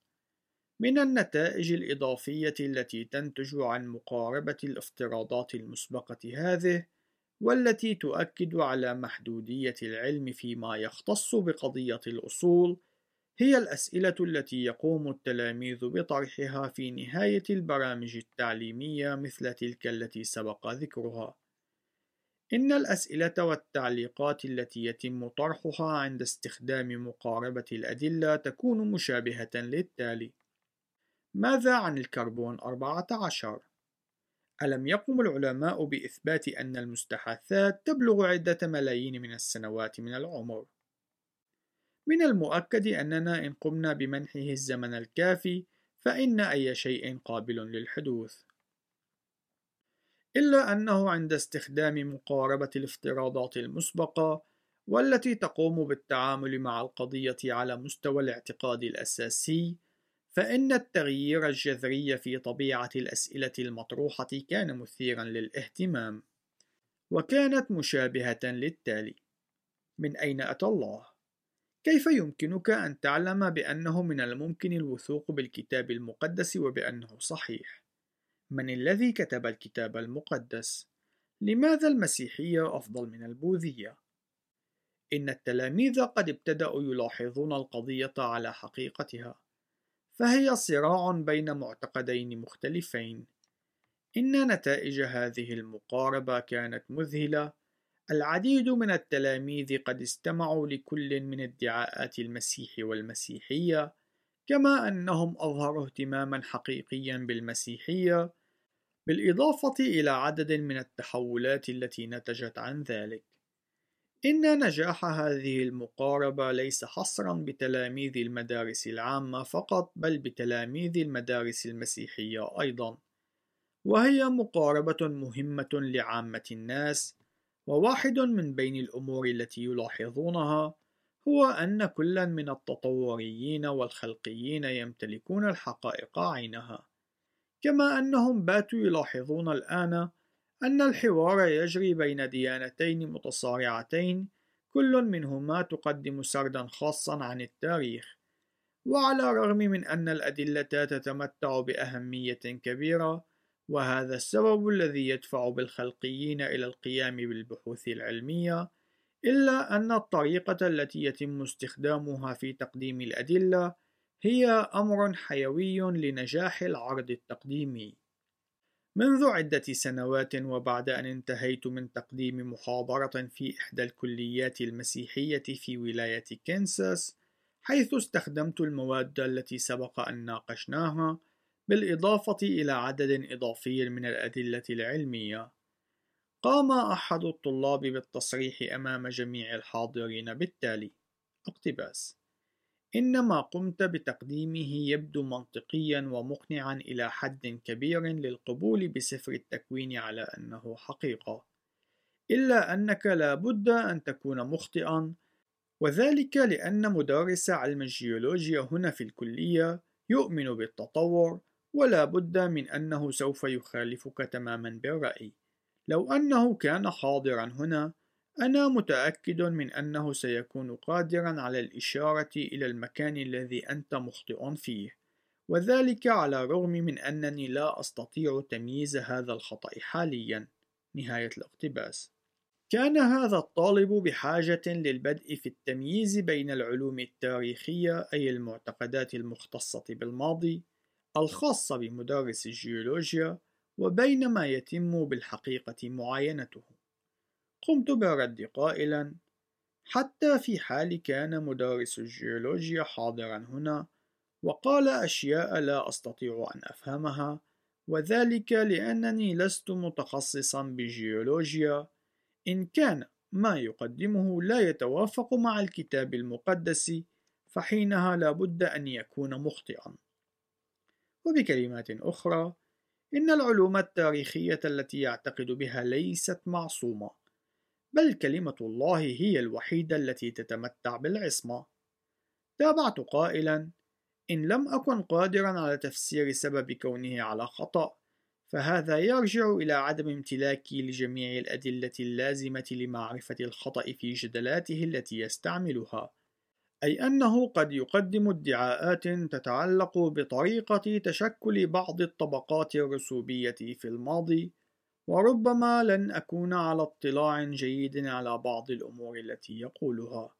من النتائج الإضافية التي تنتج عن مقاربة الافتراضات المسبقة هذه، والتي تؤكد على محدودية العلم فيما يختص بقضية الأصول، هي الأسئلة التي يقوم التلاميذ بطرحها في نهاية البرامج التعليمية مثل تلك التي سبق ذكرها. إن الأسئلة والتعليقات التي يتم طرحها عند استخدام مقاربة الأدلة تكون مشابهة للتالي: ماذا عن الكربون 14؟ ألم يقم العلماء بإثبات أن المستحاثات تبلغ عدة ملايين من السنوات من العمر؟ من المؤكد أننا إن قمنا بمنحه الزمن الكافي فإن أي شيء قابل للحدوث. إلا أنه عند استخدام مقاربة الافتراضات المسبقة والتي تقوم بالتعامل مع القضية على مستوى الاعتقاد الأساسي فإن التغيير الجذري في طبيعة الأسئلة المطروحة كان مثيرا للاهتمام وكانت مشابهة للتالي من أين أتى الله؟ كيف يمكنك أن تعلم بأنه من الممكن الوثوق بالكتاب المقدس وبأنه صحيح؟ من الذي كتب الكتاب المقدس؟ لماذا المسيحية أفضل من البوذية؟ إن التلاميذ قد ابتدأوا يلاحظون القضية على حقيقتها، فهي صراع بين معتقدين مختلفين. إن نتائج هذه المقاربة كانت مذهلة. العديد من التلاميذ قد استمعوا لكل من ادعاءات المسيح والمسيحية، كما أنهم أظهروا اهتماما حقيقيا بالمسيحية، بالإضافة إلى عدد من التحولات التي نتجت عن ذلك. إن نجاح هذه المقاربة ليس حصرا بتلاميذ المدارس العامة فقط بل بتلاميذ المدارس المسيحية أيضا. وهي مقاربة مهمة لعامة الناس وواحد من بين الأمور التي يلاحظونها هو أن كلا من التطوريين والخلقيين يمتلكون الحقائق عينها. كما أنهم باتوا يلاحظون الآن أن الحوار يجري بين ديانتين متصارعتين كل منهما تقدم سردا خاصا عن التاريخ. وعلى الرغم من أن الأدلة تتمتع بأهمية كبيرة وهذا السبب الذي يدفع بالخلقيين إلى القيام بالبحوث العلمية إلا أن الطريقة التي يتم استخدامها في تقديم الأدلة هي أمر حيوي لنجاح العرض التقديمي. منذ عدة سنوات وبعد أن انتهيت من تقديم محاضرة في إحدى الكليات المسيحية في ولاية كنساس، حيث استخدمت المواد التي سبق أن ناقشناها، بالإضافة إلى عدد إضافي من الأدلة العلمية. قام أحد الطلاب بالتصريح أمام جميع الحاضرين بالتالي: اقتباس: إن ما قمت بتقديمه يبدو منطقيا ومقنعا إلى حد كبير للقبول بسفر التكوين على أنه حقيقة، إلا أنك لا بد أن تكون مخطئا، وذلك لأن مدرس علم الجيولوجيا هنا في الكلية يؤمن بالتطور، ولا بد من أنه سوف يخالفك تماما بالرأي. لو أنه كان حاضرا هنا أنا متأكد من أنه سيكون قادرا على الإشارة إلى المكان الذي أنت مخطئ فيه، وذلك على الرغم من أنني لا أستطيع تمييز هذا الخطأ حاليا. نهاية الاقتباس. كان هذا الطالب بحاجة للبدء في التمييز بين العلوم التاريخية أي المعتقدات المختصة بالماضي الخاصة بمدرس الجيولوجيا وبين ما يتم بالحقيقة معاينته. قمت بالرد قائلا حتى في حال كان مدرس الجيولوجيا حاضرا هنا وقال أشياء لا أستطيع أن أفهمها وذلك لأنني لست متخصصا بالجيولوجيا إن كان ما يقدمه لا يتوافق مع الكتاب المقدس فحينها لا بد أن يكون مخطئا. وبكلمات أخرى إن العلوم التاريخية التي يعتقد بها ليست معصومة بل كلمة الله هي الوحيدة التي تتمتع بالعصمة. تابعت قائلا: إن لم أكن قادرا على تفسير سبب كونه على خطأ، فهذا يرجع إلى عدم امتلاكي لجميع الأدلة اللازمة لمعرفة الخطأ في جدلاته التي يستعملها، أي أنه قد يقدم ادعاءات تتعلق بطريقة تشكل بعض الطبقات الرسوبية في الماضي وربما لن أكون على اطلاع جيد على بعض الأمور التي يقولها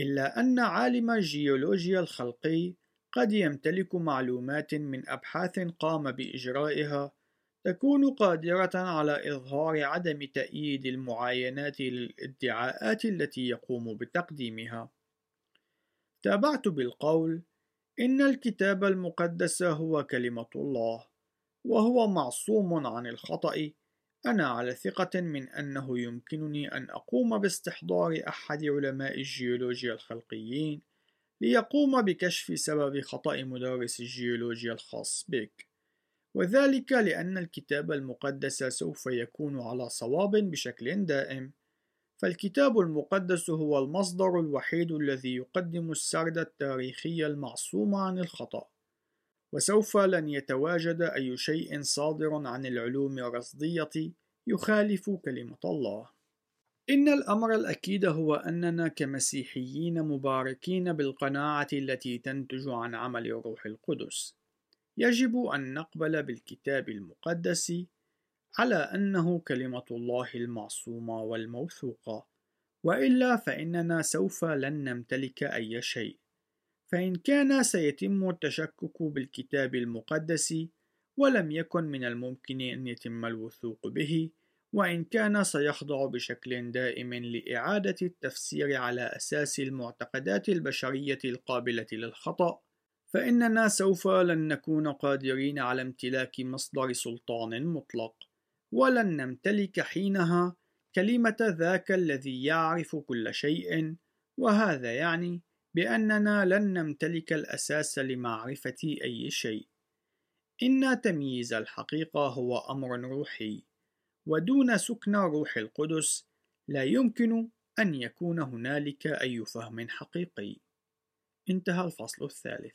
إلا أن عالم الجيولوجيا الخلقي قد يمتلك معلومات من أبحاث قام بإجرائها تكون قادرة على إظهار عدم تأييد المعاينات للادعاءات التي يقوم بتقديمها. تابعت بالقول: إن الكتاب المقدس هو كلمة الله، وهو معصوم عن الخطأ أنا على ثقة من أنه يمكنني أن أقوم باستحضار أحد علماء الجيولوجيا الخلقيين ليقوم بكشف سبب خطأ مدرس الجيولوجيا الخاص بك. وذلك لأن الكتاب المقدس سوف يكون على صواب بشكل دائم. فالكتاب المقدس هو المصدر الوحيد الذي يقدم السرد التاريخي المعصوم عن الخطأ. وسوف لن يتواجد أي شيء صادر عن العلوم الرصدية يخالف كلمة الله. إن الأمر الأكيد هو أننا كمسيحيين مباركين بالقناعة التي تنتج عن عمل روح القدس يجب أن نقبل بالكتاب المقدس على أنه كلمة الله المعصومة والموثوقة وإلا فإننا سوف لن نمتلك أي شيء فإن كان سيتم التشكك بالكتاب المقدس ولم يكن من الممكن أن يتم الوثوق به وإن كان سيخضع بشكل دائم لإعادة التفسير على أساس المعتقدات البشرية القابلة للخطأ فإننا سوف لن نكون قادرين على امتلاك مصدر سلطان مطلق ولن نمتلك حينها كلمة ذاك الذي يعرف كل شيء وهذا يعني بأننا لن نمتلك الأساس لمعرفة أي شيء. إن تمييز الحقيقة هو أمر روحي ودون سكن روح القدس لا يمكن أن يكون هنالك أي فهم حقيقي. انتهى الفصل الثالث.